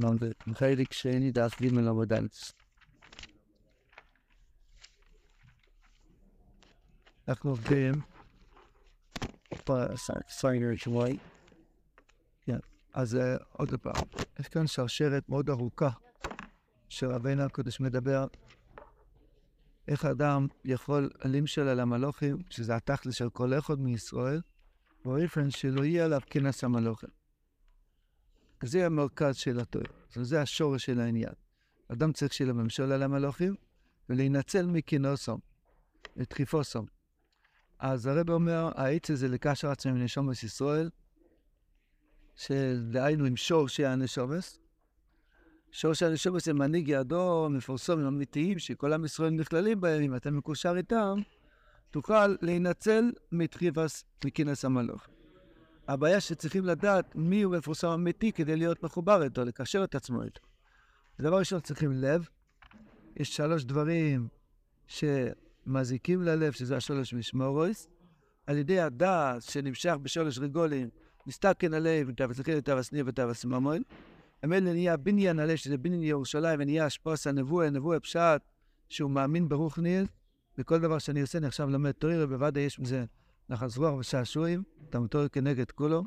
כלומר, זה חלק שני דף ג' עמוד א'. אנחנו עובדים בסיינר. כן, אז אה, עוד פעם, יש כאן שרשרת מאוד ארוכה שרבינו הקודש מדבר איך אדם יכול למשל על המלוכים, שזה התכלס של כל אחד מישראל, באופן שלא יהיה עליו כנס המלוכים. זה המרכז של התואר, זה השורש של העניין. אדם צריך לו ממשל על המלוכים ולהינצל מכינוסם, לדחיפוסם. אז הרב אומר, העץ הזה לקשר עצמם עם נשומס ישראל, שדהיינו עם שורשי הנשומס. שורשי הנשומס מנהיג ידו מפורסם, אמיתיים, שכל עם ישראל נכללים בהם, אם אתה מקושר איתם, תוכל להינצל מדחיפס מכינס המלוך. הבעיה שצריכים לדעת מי הוא מפורסם אמיתי כדי להיות מחובר איתו, לקשר את עצמו איתו. דבר ראשון צריכים לב. יש שלוש דברים שמזיקים ללב, שזה השלוש משמורויס. על ידי הדעת שנמשך בשלוש רגולים, הסליחי ותו הסניר ותו הסממון. המילא נהיה בניין הלב, שזה בניין ירושלים, ונהיה השפוס הנבואה, נבואה פשט, שהוא מאמין ברוך ניאל. וכל דבר שאני עושה, אני עכשיו לומד תוירה, ובוודאי יש מזה נחס רוח ושעשועים, תמתור כנגד כולו.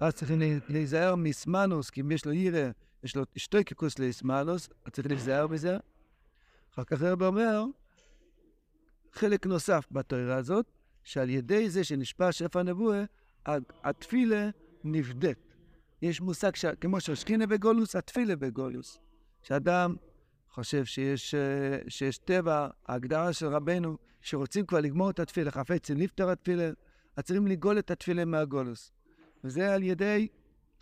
אז צריכים להיזהר מסמנוס, כי אם יש לו ירא, יש לו שטויקקוס לאסמנוס, אז צריך להיזהר מזה. אחר כך הרב אומר, חלק נוסף בתוירה הזאת, שעל ידי זה שנשפע שפע נבואה, התפילה נבדית. יש מושג, ש... כמו ששכינה בגולוס, התפילה בגולוס. שאדם חושב שיש, אה, שיש טבע, ההגדרה של רבנו, שרוצים כבר לגמור את התפילה, חפצים לפתור התפילה, אז צריכים לגאול את התפילה מהגולוס. וזה על ידי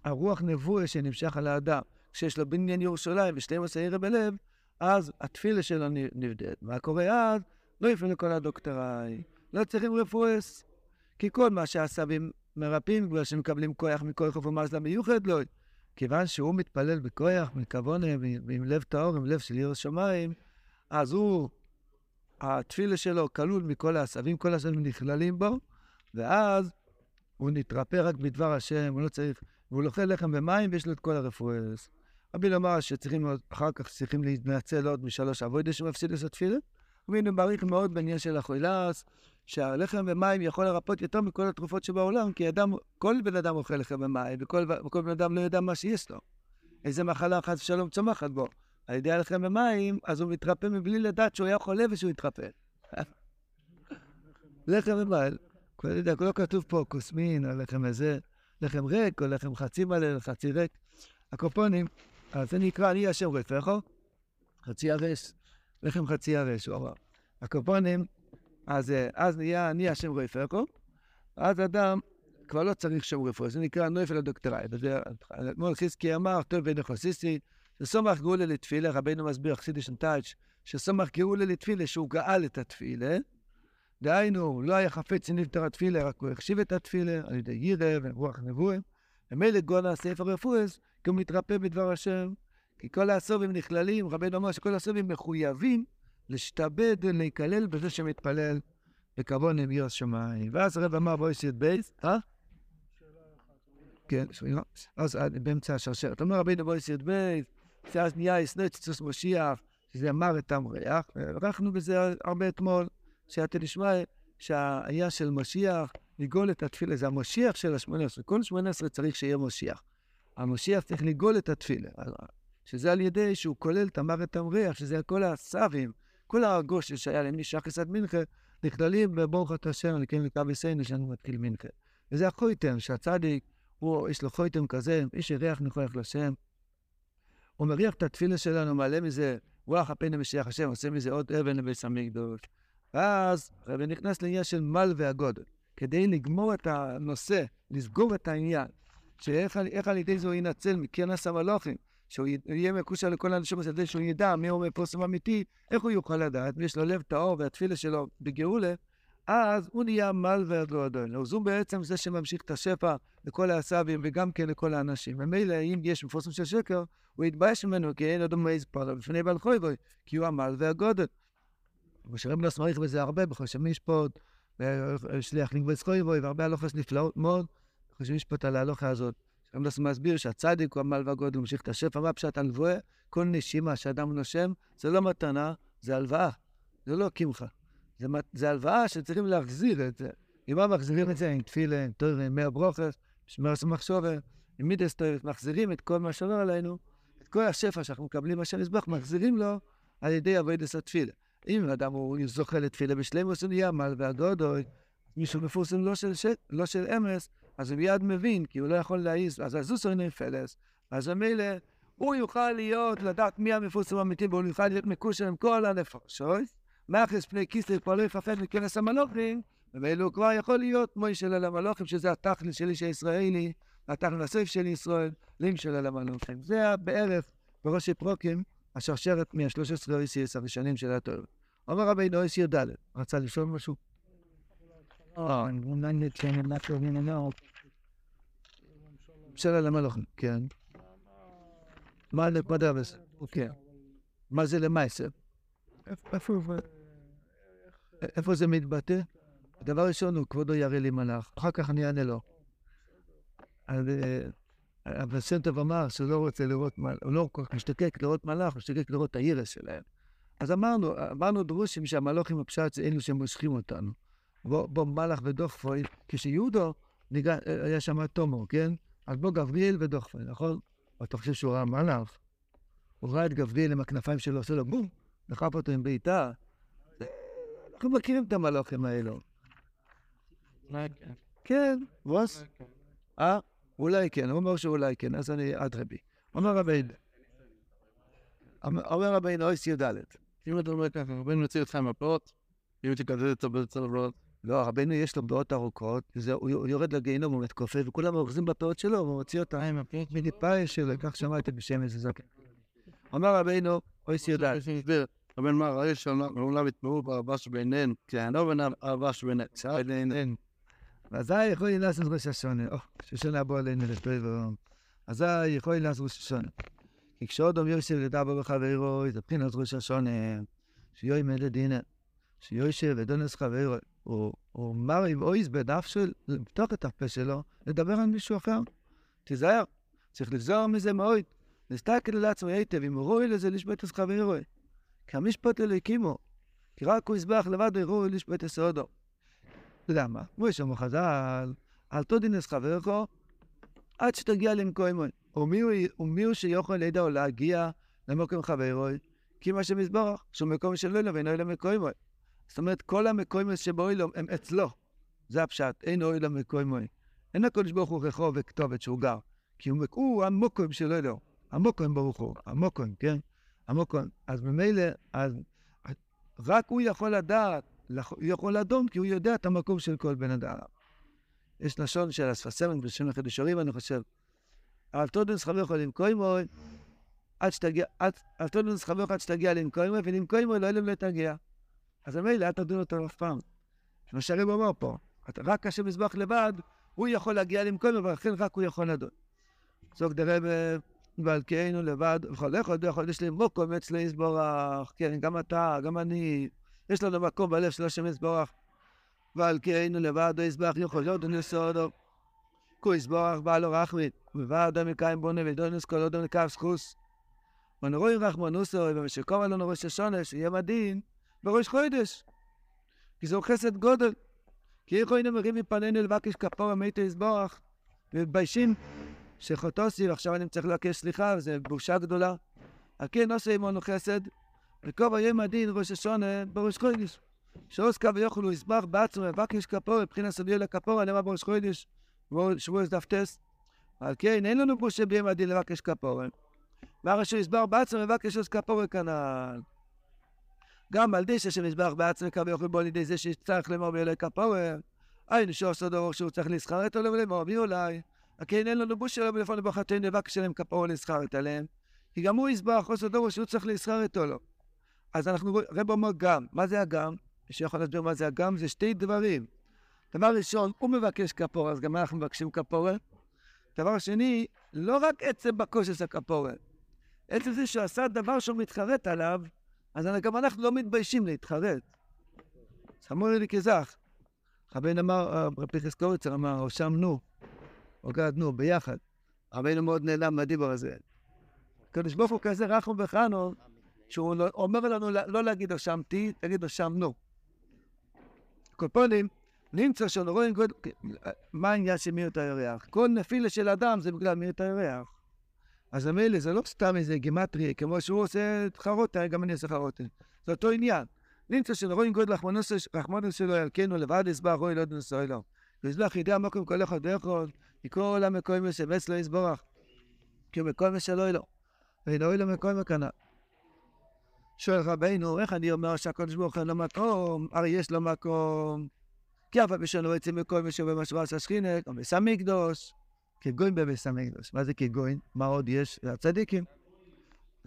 הרוח נבואה שנמשך על האדם. כשיש לו בניין ירושלים ו-12 עירה בלב, אז התפילה שלו נבדלת. מה קורה אז? לא יפנו לכל הדוקטוראי, לא צריכים רפואס. כי כל מה שהעשבים מרפאים, בגלל שמקבלים כוח מכל חוף ומזלה מיוחד, לא. כיוון שהוא מתפלל בכוח, מכוונה, ועם לב טהור, עם לב של ירא שמיים, אז הוא, התפילה שלו כלול מכל העשבים, כל העשבים נכללים בו, ואז הוא נתרפא רק בדבר השם, הוא לא צריך, והוא לוכל לחם ומים ויש לו את כל הרפואס. רבי לומר שצריכים, אחר כך צריכים להתנצל עוד משלוש אבוידה שמפסיד לעשות תפילה. והנה מעריך מאוד בעניין של החולס, שהלחם ומים יכול לרפות יותר מכל התרופות שבעולם, כי אדם, כל בן אדם אוכל לחם ומים, וכל, וכל בן אדם לא יודע מה שיש לו. איזה מחלה חס ושלום צומחת בו. על ידי הלחם ומים, אז הוא מתרפא מבלי לדעת שהוא היה חולה ושהוא התרפא. לחם ומים, לא כתוב פה כוסמין או לחם איזה, לחם ריק או לחם חצי מלא, חצי ריק. הקופונים, אז זה נקרא אני השם רפאכו, חצי הרס, לחם חצי הרס, הוא אמר. הקופונים, אז, אה, אז נהיה אני השם רפאכו, אז אדם כבר לא צריך שם רפואה, זה נקרא נויפל הדוקטוראי. אתמול חזקי אמר, טוב ונכוסיסי, שסומך גאולה לתפילה, רבנו מסביר, חסידי שנטייץ', שסומך גאולה לתפילה, שהוא גאל את התפילה, דהיינו, לא היה חפץ שנפטר התפילה, רק הוא החשיב את התפילה על ידי ירא ורוח נבואה. ומילא גאולה הספר רפואס, כי הוא מתרפא בדבר השם. כי כל הסובים נכללים, רבנו אמר שכל הסובים מחויבים להשתבד ולהיכלל בזה שמתפלל בכבוד עם ירא שמיים. ואז הרב אמר בואי סיד בייס, אה? כן, אז באמצע השרשרת. אומר רבינו בואי סיד בייס, שאז נהיה יסנצצוס משיח, שזה אמר את המריח, וערכנו בזה הרבה אתמול. שאתה נשמע שהעניין של משיח, לגאול את התפילה, זה המשיח של השמונה עשרה. כל שמונה עשרה צריך שיהיה משיח. המשיח צריך לגאול את התפילה, שזה על ידי שהוא כולל את המוות המריח, שזה כל הסבים, כל הגושל שהיה משחס עד מנחה, נכללים בברוך את השם, לקיים לקו יסיינו שאני מתחיל מנחה. וזה החויטם, שהצדיק, הוא, יש לו חויטם כזה, איש יריח נכוח לשם. הוא מריח את התפילה שלנו, מעלה מזה רוח הפני משיח השם, עושה מזה עוד אבן לבית המקדוש. ואז הרבי נכנס לעניין של מל והגודל, כדי לגמור את הנושא, לסגור את העניין, שאיך על ידי זה הוא ינצל מכנס המלוכים, שהוא יהיה מקושר לכל האנשים הזה, שהוא ידע מי הוא מפורסם אמיתי, איך הוא יוכל לדעת, ויש לו לב טהור והתפילה שלו בגאולה, אז הוא נהיה מל והגודל. אז הוא בעצם זה שממשיך את השפע לכל העשבים וגם כן לכל האנשים. ומילא, אם יש מפורסם של שקר, הוא יתבייש ממנו, כי אין עוד מעז פרלה בפני בעל חויבוי, כי הוא המל והגודל. ושרמלוס מעריך בזה הרבה, בחושב משפוט, שליח לינגוויס חויבוי, והרבה הלוכס נפלאות מאוד, בחושב משפוט על ההלוכה הזאת. רמב"ס מסביר שהצדיק הוא עמל והגודל, ממשיך את השפע, מה פשט הנבואה? כל נשימה שאדם נושם, זה לא מתנה, זה הלוואה, זה לא קמחה. זה, זה הלוואה שצריכים להחזיר את זה. אם מה מחזירים את זה עם תפילה, עם עם מאה ברוכס, שמרס מחשובה, עם מידס מחזירים את כל מה שעובר עלינו, את כל השפע שאנחנו מקבלים מהשם מזבח, מחזירים לו על ידי אבוידס התפילה. אם אדם הוא זוכה לתפילה בשלמוס, הוא נהיה מל והגודוי, מישהו מפורסם לא של, ש... לא של אמס, אז הוא מיד מבין, כי הוא לא יכול להעיז, אז הזוס אינו פלס, אז ממילא הוא יוכל להיות, לדעת מי המפורסם האמיתי, והוא יוכל להיות מקושר עם כל הנפשות, מאחס פני כיסא פועלו יפחד מכנס המלוכים, ומילא הוא כבר יכול להיות מוישל על המלוכים, שזה התכלס של איש הישראלי, התכלס הסוף של ישראל, לימשל על המלוכים. זה בערך בראשי פרוקים, השרשרת מה-13 אויסיס הראשונים של התואר. אומר רבינו אויס י"ד, רצה לשאול משהו? של על המלוכים, כן. מה נקודה בזה? כן. מה זה למעשה? איפה זה מתבטא? דבר ראשון הוא כבודו ירא לי מלאך, אחר כך אני אענה לו. אבל שם טוב אמר שהוא לא רוצה לראות, הוא לא כל כך משתקק לראות מלאך, הוא משתקק לראות את הירס שלהם. אז אמרנו, אמרנו דרושים שהמלוכים הפשט זה אלו שמושכים אותנו. בוא מלאך ודוחפוי, כשיהודו ניגע, היה שם תומו, כן? אז בוא גבריאל ודוחפוי, נכון? אתה חושב שהוא ראה מלאך? הוא ראה את גבריאל עם הכנפיים שלו, עושה לו בום, דחף אותו עם בעיטה. אנחנו מכירים את המלוכים האלו. כן. כן, ווס? אה? אולי כן, הוא אומר שאולי כן, אז אני אדרבי. אומר רבינו, אומר רבינו, אויס י"ד. אם אתה אומר ככה, רבנו יוציא אותך מהפאות, אם תקזז את הבאות. לא, רבנו יש לו פאות ארוכות, הוא יורד לגיהינום, הוא מתכופף, וכולם אוחזים בפאות שלו, והוא מוציא אותם מניפה שלו, כך שמעתי בשם איזה זקן. אומר רבינו, אויס י"ד. רבנו אמר, ראי שעולם יתמרו באהבה שביניהן, כן, לא בין האהבה שביניהן. ואזי יכולים לעשות ראש השונה. או, ששונה בוא עלינו לטוב. אזי יכולים לעשות ראש השונה. כי כשאודום יושב לדבר בחברו, זה בחינת ראש השונה, שיוי מדדינה, שיושב ודונס חברו, הוא אמר עם אויז בנפשו, לפתוח את הפה שלו, לדבר על מישהו אחר. תיזהר, צריך לזהר מזה מאוד. נסתכל לעצמו היטב, אם הוא לזה לשבט את חברו. כי המשפט אלו הקימו, כי רק הוא יזבח לבד יראו לשבט את סעודו. למה? כמו שאומר חז"ל, אל תודינס חברך עד שתגיע למקוימוי. ומי הוא שיכול לידע או להגיע למקום חברוי? כי מה שמסברך, שהוא מקום של אילום ואינו אילום מקוימוי. זאת אומרת, כל המקוימוי שבאילום הם אצלו. זה הפשט, אין אילום מקוימוי. אין הקדוש ברוך הוא רחוב וכתובת שהוא גר. כי הוא, הוא המוקום של אילום. המוקום ברוך הוא, המוקום, כן? המוקום. אז ממילא, אז רק הוא יכול לדעת הוא יכול לדון כי הוא יודע את המקום של כל בן אדם. יש לשון של הספסמת בשם החידושים, אני חושב. אבל תודנס חברך למקוימו, עד שתגיע, אל תודנס חברך עד שתגיע למקוימו, ולמקוימו לא אלם לא תגיע. אז ממילא אל תדון אותו אף פעם. מה שהרב אומר פה, רק כאשר מזבח לבד, הוא יכול להגיע למקוימו, ולכן רק הוא יכול לדון. זוג דרב ועל כאילו לבד, וכל אחד יכול, יש לי מוקום אצלי יסבורך, כן, גם אתה, גם אני. יש לנו מקום בלב של השם יסבורך. ועל כן לבד יסבח יכול להיות נסודו. כו יסבורך בעלו רחמית, ובעד המקיים בונה ודונס כל אדם לקו סחוס. ונרואי רחמנוסו, ומשקום עלינו ראש השונה, שיהיה מדין בראש חודש. כי זהו חסד גודל. כי איך היינו מרים מפנינו לבקש כפור המתו יסבורך, ומתביישים שחוטוסי, ועכשיו אני צריך לבקש סליחה, וזו בושה גדולה. על כן עושה עמנו חסד, וכובע יום הדין ראש השונה בראש חודש. שעוס קו ויוכלו יסבח בעצמו מבקש כפור מבחינת סביל לכפור הנאמר בראש חודש שבוע דף טס. על כן אין לנו פה שביום הדין לבקש כפור. שהוא יסבר בעצמו מבקש עוס כפור כנ"ל. גם על דשא שמסבח בעצמו קו ויוכל בו לידי זה שצריך לאמור ביולי כפור. היינו שעושה דבר שהוא צריך עליו ולאמור מי אולי. כן אין לנו בושה לא בלפון לבחתנו לבקש עליהם כפור לסחרט עליהם. כי גם הוא יסבח עושה דבר שהוא צריך לסחרט עליו. אז אנחנו, רב אומר גם, מה זה הגם? מי שיכול להסביר מה זה הגם? זה שתי דברים. דבר ראשון, הוא מבקש כפורה, אז גם אנחנו מבקשים כפורה. דבר שני, לא רק עצם בקושס הכפורה, עצם זה שהוא עשה דבר שהוא מתחרט עליו, אז גם אנחנו לא מתביישים להתחרט. סמור לי כזך. רבן אמר, רבי חזקוריצר אמר, הושמנו, או גדנו, ביחד. רבינו מאוד נעלם מהדיבור הזה. הקדוש ברוך הוא כזה רחום וחנון, שהוא לא- אומר לנו לא- להגיד לו שם תהי, תגיד לו שם נו. כל פונים, נמצא שאנו רואים מה העניין של מיעוט הירח? כל נפילה של אדם זה בגלל מיעוט הירח. אז המילא זה לא סתם איזה גימטריה, כמו שהוא עושה חרוטה, גם אני עושה חרוטה. זה אותו עניין. נמצא שאנו רואים גודל רחמנוס שלו ילקנו לבד יסבח רואי לא דנסוי לו. ויזבח ידי המקום כל אחד ואחד, מכל המקום ישבץ לו יסברך. כי הוא מקום שלו לו. ואינו לו מקום מקנה. שואל רבינו, איך אני אומר שהקדוש ברוך הוא לו מקום? הרי יש לו מקום. כי אף על פי שאנו יוצאים מקום ישוב במשרס השכינה, או ביס המקדוש. כגוין בביס המקדוש. מה זה כגוין? מה עוד יש? הצדיקים.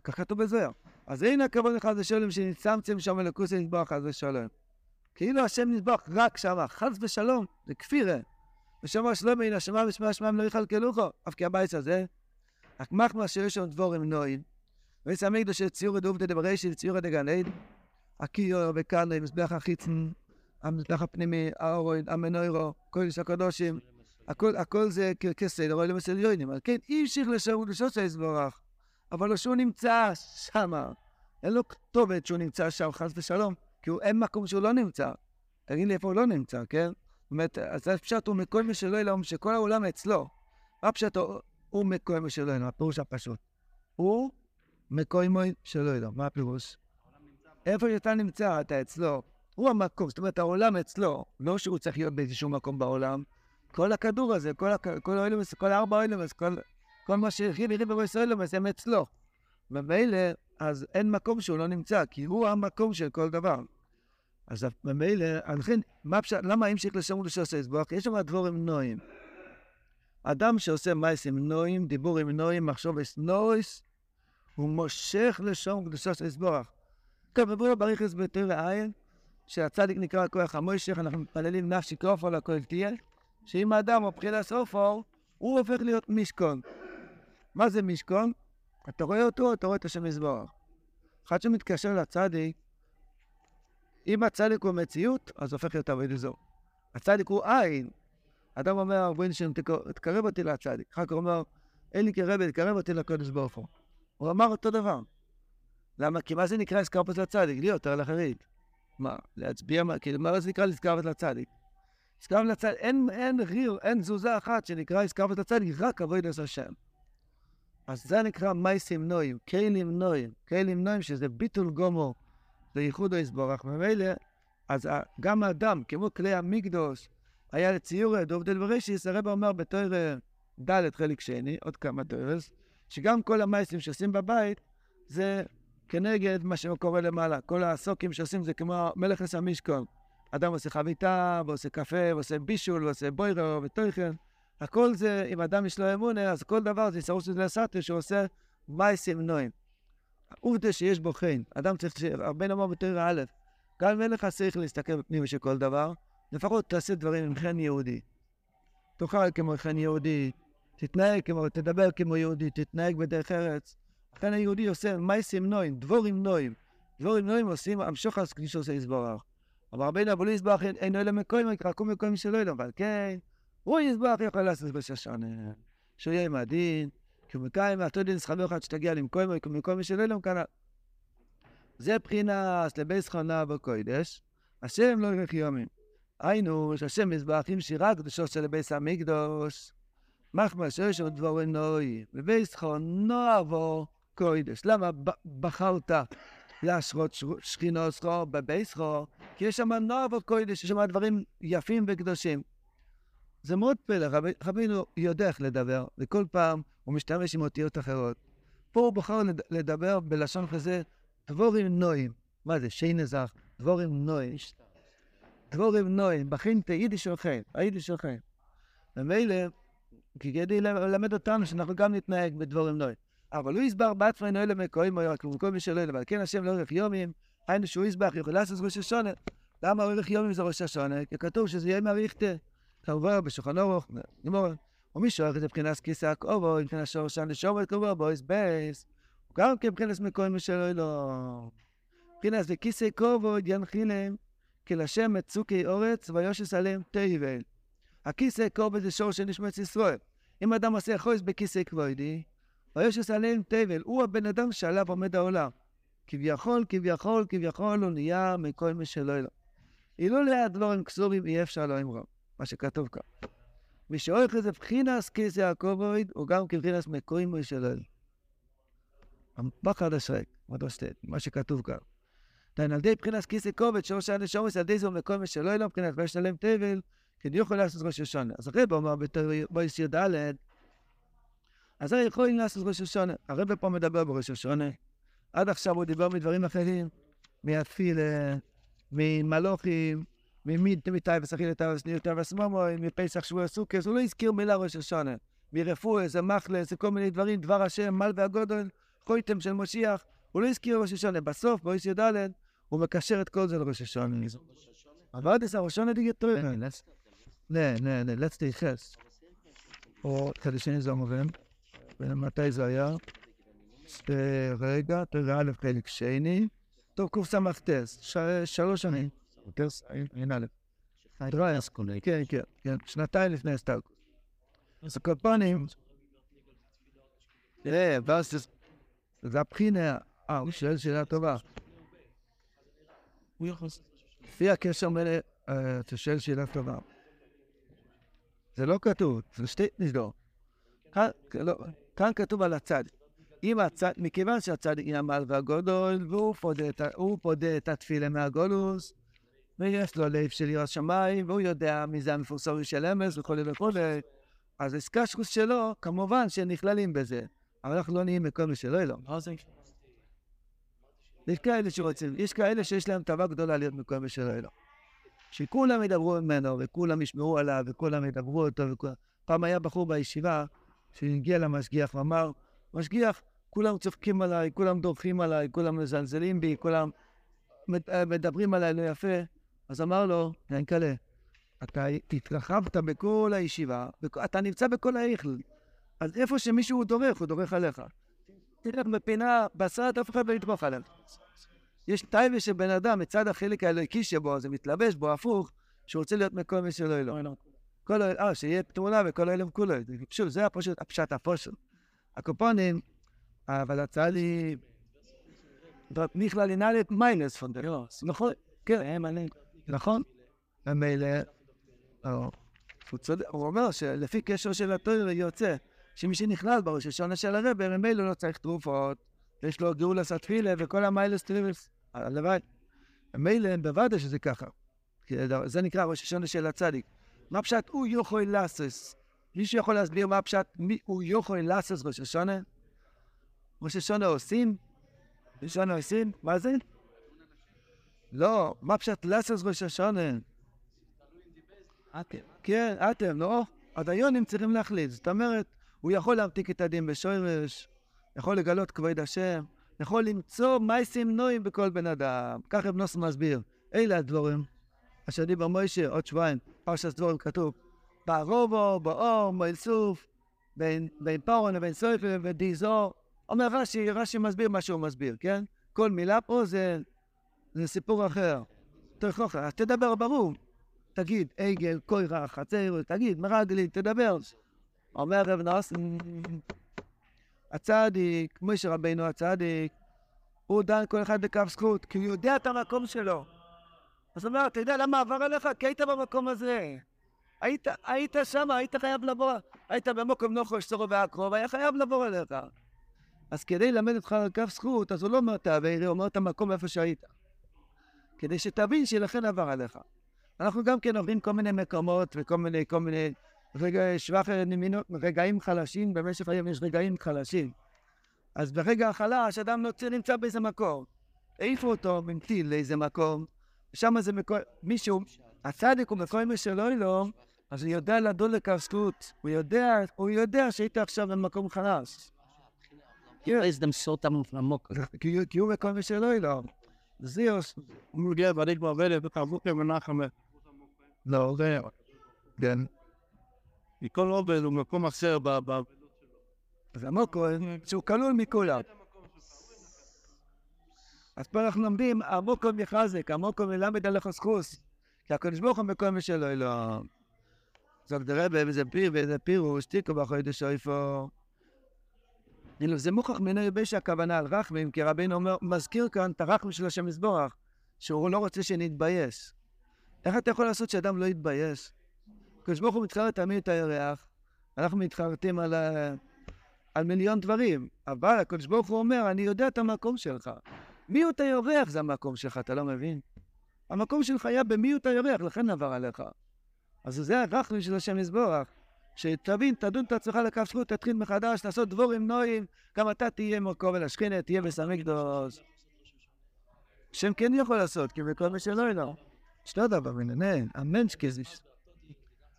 כך כתוב בזוהר. אז הנה הכבוד חס ושלום שנצמצם שם אלוקוס נדבך חס ושלום. כאילו השם נדבך רק שמה, חס ושלום, זה כפירה. ושמע שלום הנה שמע ושמע שמם לא יכלכלוכו, אף כי הבית הזה. רק מחמר שיש שם דבורים נועים. ויש המקדוש של ציור דובתא דבראשית ציור דגן עד. הקיור וכאן מזבח החיצן, המזבח הפנימי, האורון, המנוירו, קודש הקדושים. הכל, הכל זה כסדר, אוי למסל יוינים. על כן אי המשיך לשם ולשוס יסברך. אבל שהוא נמצא שמה. אין לו כתובת שהוא נמצא שם, חס ושלום. כי הוא, אין מקום שהוא לא נמצא. תגיד לי איפה הוא לא נמצא, כן? זאת אומרת, אז הפשט הוא מכל מי שלא ילום, שכל העולם אצלו. מה פשט הוא, מכל מי שלא ילום, הפירוש הפשוט. הוא מקוי מוי שלא ילום, מה הפירוש? איפה שאתה נמצא, אתה אצלו. הוא המקום, זאת אומרת, העולם אצלו. לא שהוא צריך להיות באיזשהו מקום בעולם. כל הכדור הזה, כל. כל האילומס, כל הארבע אילומס, כל, כל מה שהרחיב הרחיב בישראל אילומס, הם אצלו. ומילא, אז אין מקום שהוא לא נמצא, כי הוא המקום של כל דבר. אז ממילא, לכן, מה פשוט, למה המשיך לשם ולשעשה יסבוח? יש שם דבורים נועים. אדם שעושה מייסים נועים, דיבור עם נועים, מחשוב אס נויס, הוא מושך לשם ולשעשה יסבוח. טוב, בואו בריכס בתור העין, שהצדיק נקרא כוח המוישך, אנחנו מתפללים נפשי כופר לכל תהיה, שאם האדם הוא בחינת סופר, הוא הופך להיות משכון. מה זה משכון? אתה רואה אותו, אתה רואה את השם יסבוח. אחד שמתקשר לצדיק, אם הצדיק הוא מציאות, אז הופך להיות עבוד אזור. הצדיק הוא עין. אדם אומר, בואי נשאר, תקרב אותי לצדיק. אחר כך אומר, אין לי כרבד, תקרב אותי לקודש ברוך הוא. הוא אמר אותו דבר. למה? כי מה זה נקרא הסקרפת לצדיק? להיות על אחרית. מה, להצביע, מה, כאילו, מה זה נקרא לסקרפת לצדיק? הסקרפת לצדיק, אין, אין ריר, אין תזוזה אחת שנקרא הסקרפת לצדיק, רק עבוד את השם. אז זה נקרא מייסים נועים, כלים נועים, כלים נועים שזה ביטול גומו לייחוד היסבורך, ממילא, אז גם האדם, כמו כלי המקדוש, היה לציור דובדל בראשיס, הרב אומר בתור ד' חלק שני, עוד כמה תורס, שגם כל המייסים שעושים בבית, זה כנגד מה שקורה למעלה. כל הסוקים שעושים זה כמו מלך משכון. אדם עושה חביתה, ועושה קפה, ועושה בישול, ועושה בוירו, וטויכן. הכל זה, אם אדם יש לו אמונה, אז כל דבר זה סרוס לסטר שעושה מייסים נועים. עובדה שיש בו חן, אדם צריך, הרבה נאמר בתור א', גם אין לך צריך להסתכל בפנים של כל דבר, לפחות תעשה דברים עם חן יהודי. תאכל כמו חן יהודי, תתנהג כמו, תדבר כמו יהודי, תתנהג בדרך ארץ. לכן היהודי עושה מייסים נועים, דבורים נועים. דבורים נועים עושים המשוך אז כפי שעושה יסברך. אבל רבינו אבל יסברך אינו אלא מקוים, רק הוא מקוים שלא אלא, אבל כן, הוא יסברך יכול לעשות בשושנה. שהוא יהיה עם הדין, כי הוא מקיים מהתו דין שכבו אחד שתגיע למקוים, מקוים שלא אלא כאן. זה בחינס לבי שכונה בקוידש, השם לא ירח יומים. היינו, שהשם עם שירה קדושו של ביס המקדוש. מחמא שיש עוד דבורים נוי, בביס שכונה בו קוידש. למה בחרת להשרות שכינו שכו בביס שכו? כי יש שם נוער קוידש, יש שם דברים יפים וקדושים. זה מאוד פלא, רב, רבינו יודע איך לדבר, וכל פעם הוא משתמש עם אותיות אחרות. פה הוא בחר לדבר בלשון כזה, דבורים נועים. מה זה, שי נזך, דבורים נועים. דבורים נועים, בחינתא יידיש שלכם, היידיש שלכם. ומילא, כדי ללמד אותנו שאנחנו גם נתנהג בדבורים נועים. אבל הוא יסבר בעצמנו אלה מקוים, רק וכל מי שלא אבל כן השם לא ערך יומים, היינו שהוא יסבח, יכול לעשות ראש השונה. למה ערך יומים זה ראש השונה? כי כתוב שזה יהיה מאריכתא. כמובן בשולחן אורוך, גמור. ומי שואל את זה מבחינת כיסא הכובו, מבחינת שורשן לשורת כובו, בויס בייס. גם כן מבחינת מקוים משלו לא. מבחינת וכיסא כובו ינחילם, כי לשם מצוקי אורץ ויושס עליהם תהיבל. הכיסא כובו זה שור של נשמת ישראל. אם אדם עושה חויס בכיסא כבודי, ויושס עליהם תבל, הוא הבן אדם שעליו עומד העולם. כביכול, כביכול, כביכול הוא נהיה מכל מי שלא אלו. אילולא הדבורים כסורים אי אפשר לא אמרו, מה שכתוב כאן. מי שאורך איזה בחינס כיסא הכובד, הוא גם כבחינס מקוי מי שלא אלו. בחד השרק, מה שכתוב כאן. דהיינו, על ידי בחינס כיסא כובד, שורש הנשומס, על ידי זה מי שלא אלו, מבחינת ויש עליהם תבל, כדי יוכל לעשות ראש השונה. אז הרב אומר בבויס י"ד, אז הרי יכולים לעשות ראש השונה. הרב פה מדבר בראש השונה. עד עכשיו הוא דיבר מדברים אחרים, מהתפילה, ממלוכים, ממיטאי וסחיל את הסניותה והסמומוי, מפסח שבוע הסוכס, הוא לא הזכיר מילה ראש השונה. מרפואה, זה מחלה, זה כל מיני דברים, דבר השם, מל והגודל, חויתם של משיח, הוא לא הזכיר ראש השונה. בסוף, בויס י"ד, הוא מקשר את כל זה לראש השונה. אבל זה ראש השונה דיגיטרי. לא, לא, לא, let's take או חדשים זה מובן. ומתי זה היה? רגע, תראה א' חלק שני. טוב, קס"ט, שלוש שנים. יותר אין א'. כן, כן, כן, שנתיים לפני הסטלקוס. אז כל פנים, תראה, ואז זה הבחינה, אה, הוא שואל שאלה טובה. לפי הקשר מלא, אתה שואל שאלה טובה. זה לא כתוב, זה שתי נזדור. כאן כתוב על הצדיק. אם הצד, מכיוון שהצדיק יעמל והגודל, והוא פודה, פודה את התפילה מהגולוס, ויש לו לב של יראת שמיים, והוא יודע מי זה המפורסם של אמס וכולי וכולי, אז הסקשקוס שלו, כמובן שנכללים בזה, אבל אנחנו לא נהיים מכל מי שלא יהיה לו. יש כאלה שרוצים, יש כאלה שיש להם טובה גדולה להיות מכל מי שלא יהיה לו. שכולם ידברו ממנו, וכולם ישמעו עליו, וכולם ידברו אותו, וכולם... פעם היה בחור בישיבה, שהגיע למשגיח ואמר, משגיח, כולם צוחקים עליי, כולם דורכים עליי, כולם מזלזלים בי, כולם מדברים עליי לא יפה. אז אמר לו, ינקלה, אתה התרחבת בכל הישיבה, אתה נמצא בכל האיכל, אז איפה שמישהו דורך, הוא דורך עליך. תלך בפינה, בסרט, אף אחד לא ידרוך עליך. יש טייבה של בן אדם, מצד החלק האלוהיקי שבו, זה מתלבש בו הפוך, שהוא רוצה להיות מקום מי שלא אלוהים. כל ה... אה, שיהיה תמונה וכל האלם כולו. שוב, זה הפשוט, הפשט הפושט. הקופונים, אבל הצעלי... בכלל ינהלת מיינס פון דר. נכון, כן, נכון. ומילא, הוא אומר שלפי קשר של התואר יוצא שמי שנכלל בראש השונה של הרבר, ממילא לא צריך תרופות, יש לו גאולה סטפילה וכל המיילס טריבלס, הלוואי. ממילא בוודאי שזה ככה. זה נקרא ראש השונה של הצדיק. מה פשט הוא יכול לעשות? מישהו יכול להסביר מה פשט מי הוא יכול לעשות ראש השונה? ראש השונה עושים? ראש השונה עושים? מה זה? לא, מה פשט לעשות ראש השונה? אתם. כן, אתם, לא? הדיונים צריכים להחליט. זאת אומרת, הוא יכול להמתיק את הדין בשורש, יכול לגלות כבוד השם, יכול למצוא מייסים נועים בכל בן אדם. ככה אבנוס מסביר. אלה הדבורים. אשר דיבר מוישה עוד שבועיים, פרשת דבורים כתוב, בערובו, באור, באלסוף, בין, בין פורון לבין סויפר ודיזור. אומר רש"י, רש"י מסביר מה שהוא מסביר, כן? כל מילה פה זה, זה סיפור אחר. אז תדבר ברור. תגיד, עגל, קוירה, חצר, תגיד, מרגלי, תדבר. אומר רב נוס, הצדיק, משה רבינו הצדיק, הוא דן כל אחד בכף זכות, כי הוא יודע את המקום שלו. אז הוא אומר, אתה יודע למה עבר עליך? כי היית במקום הזה. היית, היית שם, היית חייב לבוא. היית במקום נוחו, שצורו ועקרוב, היה חייב לבוא אליך. אז כדי ללמד אותך על כף זכות, אז הוא לא אומר תעברי, הוא אומר את המקום איפה שהיית. כדי שתבין שלכן עבר עליך. אנחנו גם כן עוברים כל מיני מקומות וכל מיני, כל מיני רגע, שבח נמינות, רגעים חלשים, במשך היום יש רגעים חלשים. אז ברגע החלש, אדם נמצא באיזה מקום. העיפו אותו מטיל לאיזה מקום, שם זה מקום, מישהו, הצדיק הוא מקום משלו לו, אז הוא יודע לדון לכף זכות, הוא יודע, הוא יודע שהיית עכשיו במקום חלש. כי הוא מקום משלו לו. זיוס. הוא מגיע ועדיק בעובדת, ותרבות למנחם. לא, זה... כן. מכל עובד הוא מקום אחר ב... אז המוקו, שהוא כלול מכולם. אז פה אנחנו לומדים, המוקום יחזק, המוקום ילמד עליך זכוס. כי הקדוש ברוך הוא מקום משלו אלוהים. זאת דרבה וזה פיר וזה פירוש, תיקו בחודש איפה. זה מוכח מיני רבי שהכוונה על רחמים, כי רבינו אומר, מזכיר כאן את הרחמים של השם יזבורך, שהוא לא רוצה שנתבייש. איך אתה יכול לעשות שאדם לא יתבייש? הקדוש ברוך הוא מתחרט תמיד את הירח, אנחנו מתחרטים על, על מיליון דברים, אבל הקדוש ברוך הוא אומר, אני יודע את המקום שלך. מיעוט הירח זה המקום שלך, אתה לא מבין? המקום שלך היה במיעוט הירח, לכן עבר עליך. אז זה הרחמים של השם יזבורך. שתבין, תדון את עצמך לכף זכות, תתחיל מחדש, לעשות דבורים נועים, גם אתה תהיה מורכו ולשכינה, תהיה בסמי קדוש. השם כן יכול לעשות, כי בכל מה שלא אלו. שתו דבר מנהן, המנש כזה.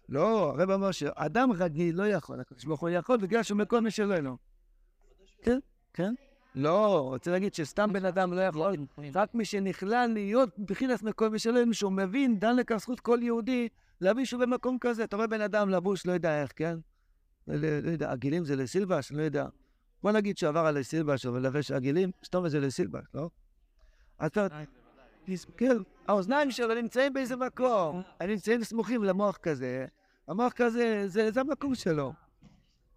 לא, הרב אמר שאדם רגיל לא יכול, הקדוש ברוך הוא יכול בגלל שהוא מקום משלו אלו. כן, כן. לא, רוצה להגיד שסתם בן אדם לא יכול, רק מי שנכלל להיות מבחינת מקום משלו, שהוא מבין, דן לכף זכות כל יהודי, להביא שהוא במקום כזה. אתה רואה בן אדם לבוש, לא יודע איך, כן? לא, לא יודע, הגילים זה לסילבש, לא יודע. בוא נגיד שעבר על לסילבש, אבל לבש הגילים, סתום זה לסילבש, לא? אז אתה... כן, האוזניים שלו נמצאים באיזה מקום, הם נמצאים סמוכים למוח כזה, המוח כזה, זה, המקום שלו.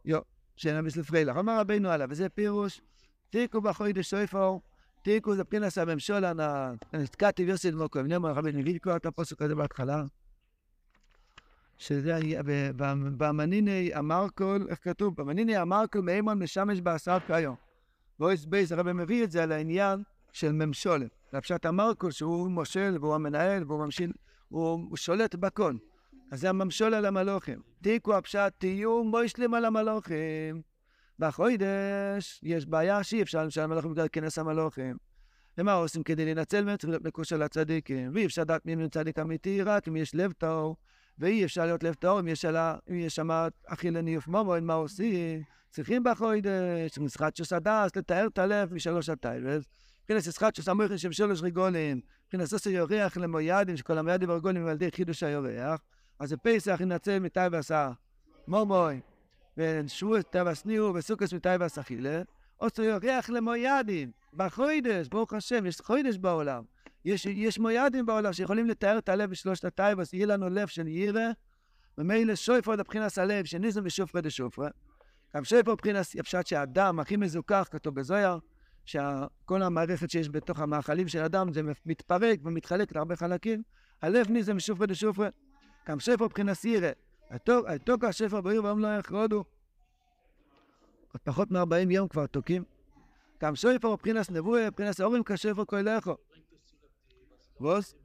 יו, שאין בשביל פריילך. אמר רבינו עליו, וזה פירוש, תיקו בחוידש שויפור, תיקו זה פרינס הממשלה, נתקעתי ויוסי דמוקו, נאמר רבי נביא לקרוא את הפוסק הזה בהתחלה. שזה היה, במניני אמרקול, איך כתוב? במניני אמרקול מימון משמש בעשר כיום. ואויס בייס, הרב מביא את זה על העניין של ממשולת. לפשט המרקול שהוא מושל והוא המנהל והוא ממשיל, הוא שולט בכל. אז זה הממשול על המלוכים. תיקו הפשט, תהיו מוישלים על המלוכים. בחוידש יש בעיה שאי אפשר למשל המלוכים בגלל כנס המלוכים. ומה עושים כדי להינצל מהם? צריך להיות מקושר לצדיקים. ואי אפשר לדעת מי צדיק אמיתי רק אם יש לב טהור. ואי אפשר להיות לב טהור אם יש שם אכילה ניוף מומוין, מה עושים? צריכים בחוידש, משחק שוס הדס, לתאר את הלב משלוש הטיילס. מבחינת שוס המויכן שם שלוש רגולים. מבחינת עושה יורח למוידים, שכל המוידים והרגולים הם על ידי חידוש היורח. אז זה פסח ינצל מתי ועשה מומוי, ושבוע טבע סניעו, וסוכס מתי ועשה חילה. עושה יורח למוידים, בחוידש, ברוך השם, יש חוידש בעולם. יש, יש מוידים בעולם שיכולים לתאר את הלב בשלושת הטייבס, יהיה לנו לב של ירא, ומילא שויפר לבחינס הלב, שניזם ושופרה דשופרה. גם שויפר מבחינס, הפשט שהאדם הכי מזוכח, כתוב בזויר, שכל המערכת שיש בתוך המאכלים של אדם זה מתפרק ומתחלק להרבה חלקים, הלב ניזם ושופרה דשופרה. גם שויפר מבחינס ירא. התוקע השפר בעיר ואום לא יחרודו. עוד פחות מ-40 יום כבר תוקים. גם שויפר מבחינס נבואה, מבחינס אורים כשפר כהלכו. ווס?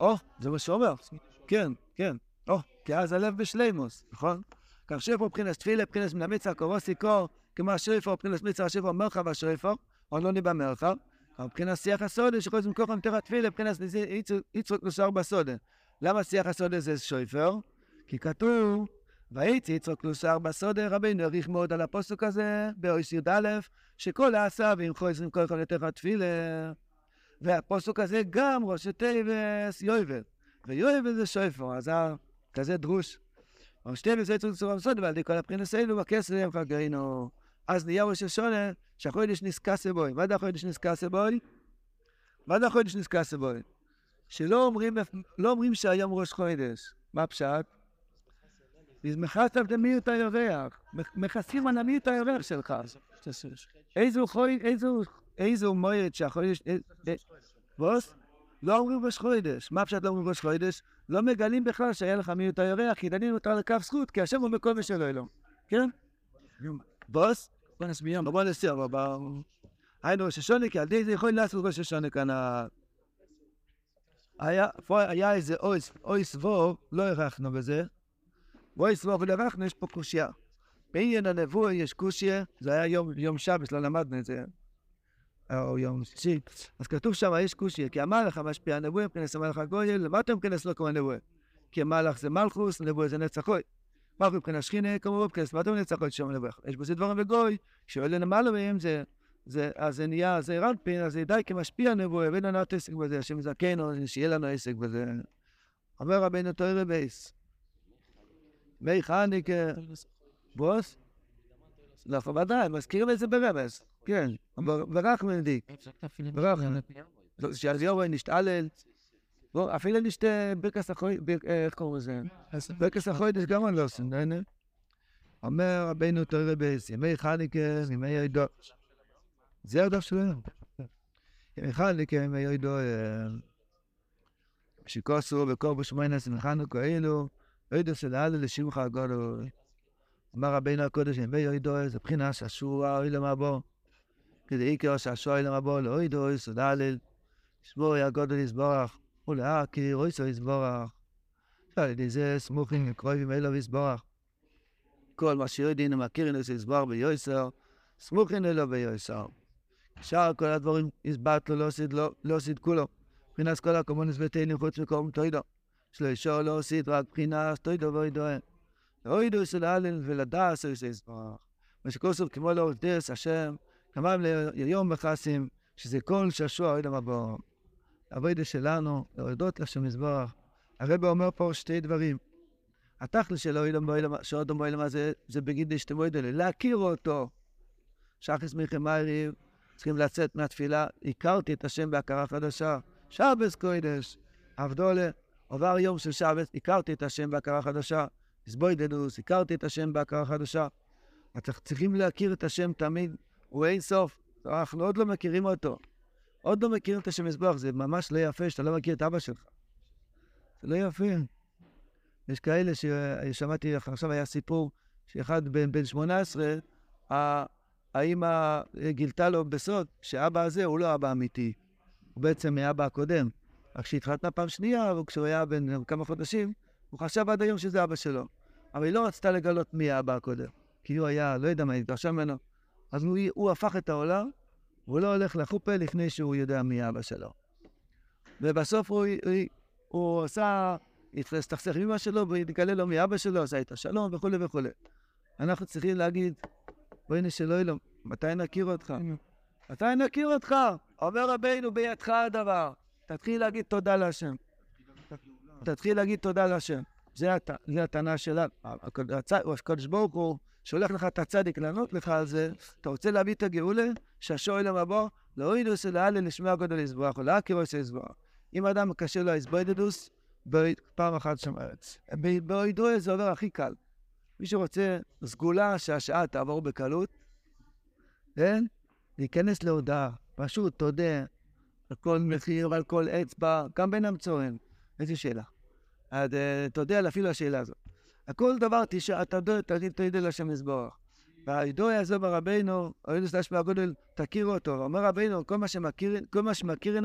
או, זה מה שאומר. כן, כן. או, כי אז הלב בשלימוס, נכון? כך שפר מבחינס תפילה, מבחינס מן המצע, קורוסי קור, כמו השפר, מבחינס מצע השפר מרחב השפר, או לא ניבא מרחב. מבחינס שיח הסודה, שכל זה מכוחם תרא תפילה, מבחינס יצרוק נוסר בסודה. למה שיח הסודה זה שפר? כי כתוב, ויצא יצרוק נוסר בסודה, רבינו העריך מאוד על הפוסק הזה, באויס י"א, שכל העשה וימחו עשרים כל אחד לתרא תפילה. והפוסק הזה גם ראשי תיבס יויבל. ויויבל זה שויפר, אז זה כזה דרוש. ראשי תיבס זה צורה בסוד, ועל ידי כל הבחינס האלו, הכסף הם חגרינו. אז נהיה ראש השונה, שהחודש נזכסה בוי. מה זה החודש נזכסה בוי? מה זה החודש נזכסה בוי? שלא אומרים, לא אומרים שהיום ראש חודש. מה פשט? מכסת את מיעוט הירח. מכסים על המיעוט הירח שלך. איזו חוי, איזו איזו מועד שהחודש... בוס? לא אומרים ראש חודש. מה פשוט לא אומרים ראש חודש? לא מגלים בכלל שהיה לך מיעוט הירח, כי דנים אותך לכף זכות, כי השם הוא מקום שלו אלוהים. כן? בוס? בוא נסביר. בוא נסביר. היינו ראש השונה, כי על ידי זה יכולים לעשות ראש השונה כאן. היה, היה איזה אוי סבור, לא הערכנו בזה. ואוי סבור ולא הערכנו, יש פה קושייה. בעניין הנבוא יש קושייה, זה היה יום, יום שבס, לא למדנו את זה. או יום שישי, אז כתוב שם, יש קושי, כי המלאך המשפיע הנבואה, מבחינת המלאך הגויל, למה אתה מבחינת לא כמו הנבואה? כי המלאך זה מלכוס, הנבואה זה נצח אוי. מלכוס מבחינת שכינה, כמובן, אתה נצח אוי שם הנבואה? יש בזה דברים בגוי, שואל למעלה מהם, זה, זה, אז זה נהיה, זה רנפין, אז די כמשפיע הנבואה, ואין לנו עסק בזה, השם זכנו, שיהיה לנו עסק בזה. אומר רבינו תוירה בייס. מי חניקה, בוס? לא, ודאי, מזכירים את זה ברמז. כן, ברח מנדיק. ברח. שיאליהו נשתעלל, בוא, אפילו נשתה ברכס החוי, אה, איך קוראים לזה? ברכס החוידש גם אני לא עושה. אומר רבינו תראה בייס, ימי חניקה, ימי ידו. זה הדף שלנו. ימי חניקה, ימי ידו, שכוסו בקור בשמיינס וחנוכה אילו, ידו של הלל לשמחה הגודל. אמר רבינו הקודש, ימי ידו, זה בחינה שעשוע אוי למבוא. כדי עיקר שעשוע אוי למבוא, לא ידו, יסוד הלל. שמור הגודל יסבורך, ולהכיר אוי יסבורך. על ידי זה סמוכים וקרובים אלו יסבורך. כל מה שיודעים ומכירים את יסבורך ביוסר, סמוכים אלו ביוסר. שאר כל הדברים הסברת לא לו, לא עשית כולו. מבחינת כל הקומונס ביתנו חוץ מקום תוידו. שלא ישור לא עשית רק מבחינת תוידו ואוידו. ואוידו של הלל ולדעס אוי יסבורך. מה שכוסוף כמו לעובדס השם, כמובן ליום בחסים, שזה כל שעשוע אוי למבוא. העבודה שלנו, להודות לשם יסבורך. הרב אומר פה שתי דברים. התכלס של אוילם באוילם, שאודום באוילם הזה, זה בגיד דשתמויד אלה, להכיר אותו. שחס מיכמיירי, צריכים לצאת מהתפילה, הכרתי את השם בהכרה חדשה. שבס קוידש, עבדולה, עבר יום של שבס, הכרתי את השם בהכרה חדשה. הסבוידדוס, הכרתי את השם בהכרה חדשה. צריכים להכיר את השם תמיד, הוא אין סוף. אנחנו עוד לא מכירים אותו. עוד לא מכירים את השם מזבח, זה ממש לא יפה שאתה לא מכיר את אבא שלך. זה לא יפה. יש כאלה ששמעתי, עכשיו היה סיפור שאחד בן, בן 18, ה- האמא גילתה לו בסוד שאבא הזה הוא לא אבא אמיתי, הוא בעצם מאבא הקודם. רק כשהתחתנה פעם שנייה, וכשהוא היה בן כמה חודשים, הוא חשב עד היום שזה אבא שלו. אבל היא לא רצתה לגלות מי האבא הקודם, כי הוא היה, לא יודע מה, התרשם ממנו. אז הוא, הוא הפך את העולם, והוא לא הולך לחופה לפני שהוא יודע מי אבא שלו. ובסוף הוא, הוא, הוא עשה, הסתכסך עם אמא שלו, והתגלה לו מאבא שלו, עשה איתו שלום וכולי וכולי. אנחנו צריכים להגיד, בוא'נה שלא יהיה לו, מתי נכיר אותך? מתי נכיר אותך? אומר רבינו, בידך הדבר. תתחיל להגיד תודה להשם. תתחיל להגיד תודה להשם. זה, הטענה שלנו. הקדוש ברוך הוא שולח לך את הצדיק לענות לך על זה. אתה רוצה להביא את הגאולה? שהשואל המבוא, לא ידעו שלאלה לשמוע הגודל יסבוח, או להכירו יסבוח. אם אדם קשה לו הסבוידדוס, פעם אחת שם ארץ. באוידוי זה עובר הכי קל. מי שרוצה סגולה שהשעה תעבור בקלות, כן? להיכנס להודעה, פשוט, תודה, על כל מחיר, על כל אצבע, גם בין המצורים. איזה שאלה? אז אה, תודה אפילו השאלה הזאת. הכל דבר תשע, אתה יודע, תגיד תודה לשם יסבורך. והידוע הזה ברבינו, אוהל סלש מהגודל, תכירו אותו. אומר רבינו, כל מה שמכיר, כל מה שמכירין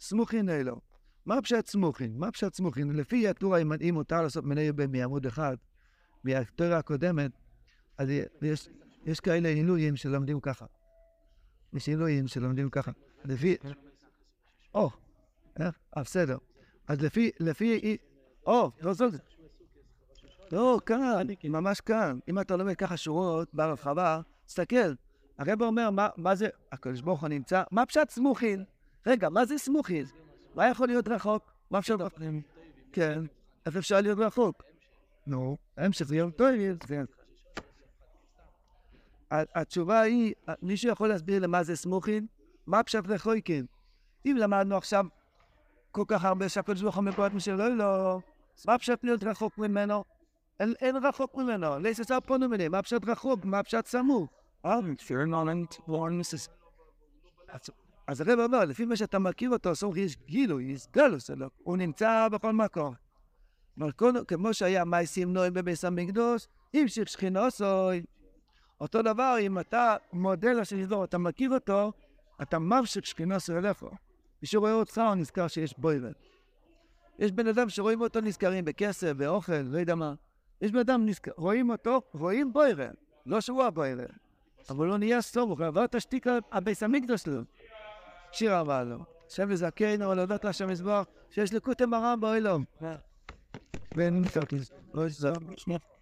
סמוכין אלו. מה פשט סמוכין? מה פשט סמוכין? לפי התורה, אם, אם מותר לעשות מני מעמוד אחד, מהתורה הקודמת, אז יש, יש כאלה עילויים שלומדים ככה. יש עילויים שלומדים ככה. לפי... או, אה, בסדר. אז לפי, לפי, או, לא זאת. לא, כאן, ממש כאן. אם אתה לומד ככה שורות בהרחבה, תסתכל. הרב אומר, מה, מה זה, הקדוש ברוך הוא נמצא, מה פשט סמוכין? רגע, מה זה סמוכין? מה יכול להיות רחוק? מה אפשר? כן, איך אפשר להיות רחוק? נו, המשך יום טוב, זה... התשובה היא, מישהו יכול להסביר למה זה סמוכין? מה פשט רחוקים? אם למדנו עכשיו כל כך הרבה שהקדוש ברוך הוא מפורט משלו, לא, מה פשט להיות רחוק ממנו? אין, אין רחוק ממנו, צד פונו ממנו, מה פשט רחוק, מה פשט סמוך? אז הרב אומר, לפי מה שאתה מכיר אותו, סמוך יש גילוי, יש גלוס אלו, הוא נמצא בכל מקום. כמו שהיה מייסים נועים בביס המקדוש, המשיך שכינו סוי. אותו דבר, אם אתה מודה ידור, אתה מכיר אותו, אתה ממשיך שכינו סוי אליך. מי שרואה אותך, הוא נזכר שיש בוירד. יש בן אדם שרואים אותו נזכרים בכסף, באוכל, לא יודע מה. יש בן אדם, נזכר, רואים אותו, רואים בוירד. לא שהוא הבוירד. אבל לא נהיה סוף, הוא עבר תשתיק הביס המקדוש שלו. שיר אמר לו, השם יזכנו, להודות להשם יזבח, שיש לקוטם הרם באילום. ואין יזבח.